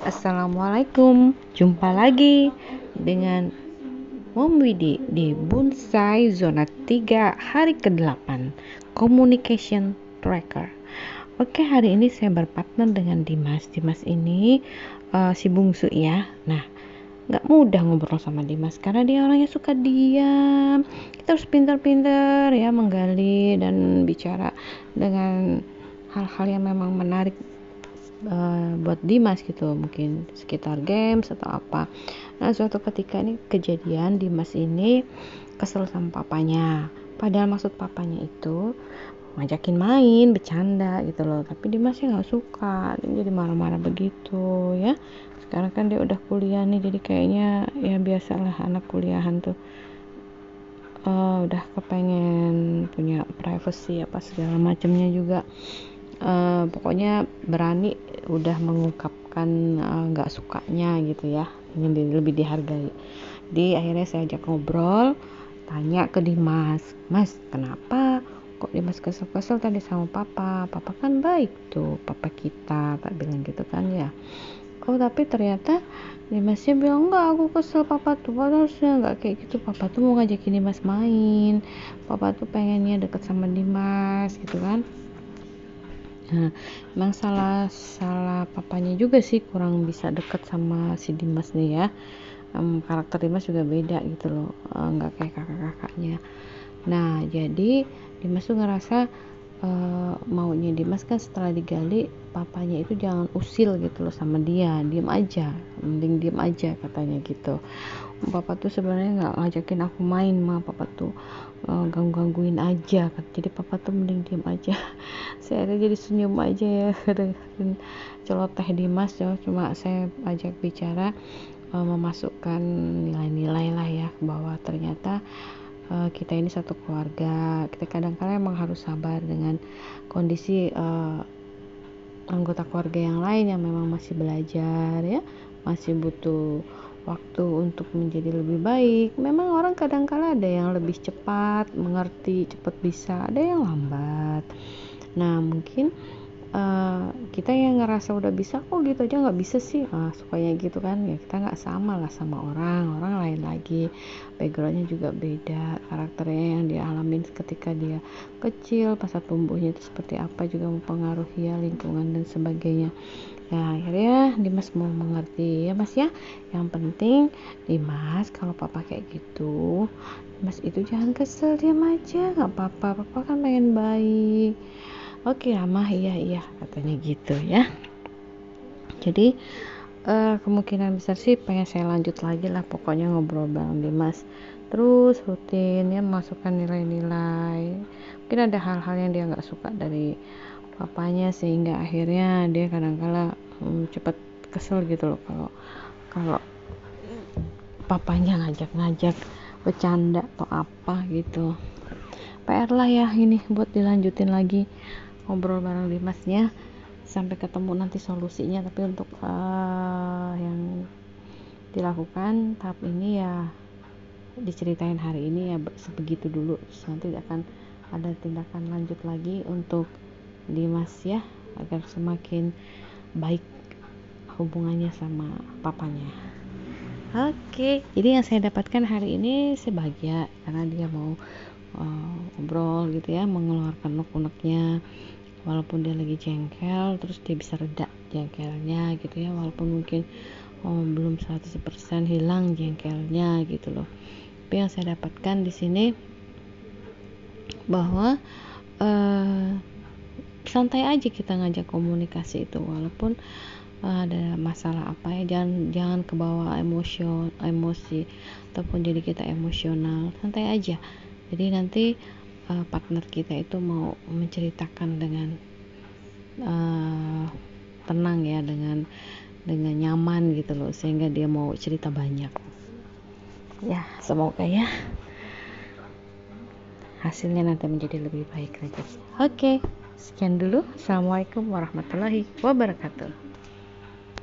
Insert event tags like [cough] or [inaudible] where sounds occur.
Assalamualaikum. Jumpa lagi dengan Mom Widi di Bonsai Zona 3 hari ke-8 Communication Tracker. Oke hari ini saya berpartner dengan Dimas. Dimas ini uh, si bungsu ya. Nah nggak mudah ngobrol sama Dimas karena dia orangnya suka diam. Kita harus pintar-pintar ya menggali dan bicara dengan hal-hal yang memang menarik uh, buat Dimas gitu mungkin sekitar games atau apa. Nah suatu ketika ini kejadian Dimas ini kesel sama papanya. Padahal maksud papanya itu ngajakin main bercanda gitu loh. Tapi Dimasnya nggak suka dia jadi marah-marah begitu ya. Sekarang kan dia udah kuliah nih jadi kayaknya ya biasalah anak kuliahan tuh uh, udah kepengen punya privacy apa segala macamnya juga uh, pokoknya berani udah mengungkapkan eh, nggak uh, sukanya gitu ya. Ingin lebih dihargai. Di akhirnya saya ajak ngobrol tanya ke Dimas. Mas kenapa kok Dimas kesel-kesel tadi sama papa? Papa kan baik tuh papa kita tak bilang gitu kan ya. Oh tapi ternyata Dimasnya bilang enggak aku kesel papa tuh. Papa harusnya enggak kayak gitu. Papa tuh mau ngajakin Dimas main. Papa tuh pengennya deket sama Dimas gitu kan nah emang salah salah papanya juga sih kurang bisa deket sama si Dimas nih ya. Um, karakter Dimas juga beda gitu loh enggak kayak kakak-kakaknya. Nah jadi Dimas tuh ngerasa uh, maunya Dimas kan setelah digali papanya itu jangan usil gitu loh sama dia diem aja mending diem aja katanya gitu. Papa tuh sebenarnya nggak ngajakin aku main mah papa tuh uh, ganggu gangguin aja jadi papa tuh mending diem aja. [laughs] Saya jadi senyum aja ya [laughs] dengerin celoteh Dimas. Ya cuma saya ajak bicara uh, memasukkan nilai-nilai lah ya bahwa ternyata uh, kita ini satu keluarga kita kadang-kadang emang harus sabar dengan kondisi uh, anggota keluarga yang lain yang memang masih belajar ya. Masih butuh waktu untuk menjadi lebih baik. Memang orang kadang-kala ada yang lebih cepat mengerti cepat bisa ada yang lambat. Nah mungkin uh, kita yang ngerasa udah bisa kok gitu aja nggak bisa sih. Uh, supaya gitu kan. Ya kita nggak sama lah sama orang orang lain lagi. Backgroundnya juga beda karakternya yang dia alamin ketika dia kecil pasar tumbuhnya itu seperti apa juga mempengaruhi ya lingkungan dan sebagainya ya akhirnya Dimas mau mengerti ya mas ya. Yang penting Dimas kalau papa kayak gitu Dimas itu jangan kesel dia aja. Nggak apa-apa papa kan pengen baik. Oke Amah iya iya katanya gitu ya. Jadi uh, kemungkinan besar sih pengen saya lanjut lagi lah pokoknya ngobrol bareng Dimas. Terus rutin ya masukkan nilai-nilai. Mungkin ada hal-hal yang dia nggak suka dari papanya sehingga akhirnya dia kadang-kala um, cepat kesel gitu loh kalau kalau papanya ngajak-ngajak bercanda atau apa gitu. PR lah ya ini buat dilanjutin lagi ngobrol bareng Dimasnya. Sampai ketemu nanti solusinya tapi untuk uh, yang dilakukan tahap ini ya diceritain hari ini ya sebegitu dulu. Nanti akan ada tindakan lanjut lagi untuk Dimas ya agar semakin baik hubungannya sama papanya. Oke jadi yang saya dapatkan hari ini sebahagia karena dia mau uh, ngobrol gitu ya mengeluarkan unek-uneknya. Walaupun dia lagi jengkel terus dia bisa reda jengkelnya gitu ya walaupun mungkin oh, belum 100% hilang jengkelnya gitu loh. Tapi yang saya dapatkan di sini bahwa uh, santai aja kita ngajak komunikasi itu walaupun uh, ada masalah apa ya jangan jangan kebawa emosi emosi ataupun jadi kita emosional santai aja. Jadi nanti uh, partner kita itu mau menceritakan dengan uh, tenang ya dengan dengan nyaman gitu loh sehingga dia mau cerita banyak. Ya semoga ya. Hasilnya nanti menjadi lebih baik lagi. Oke sekian dulu. Assalamualaikum warahmatullahi wabarakatuh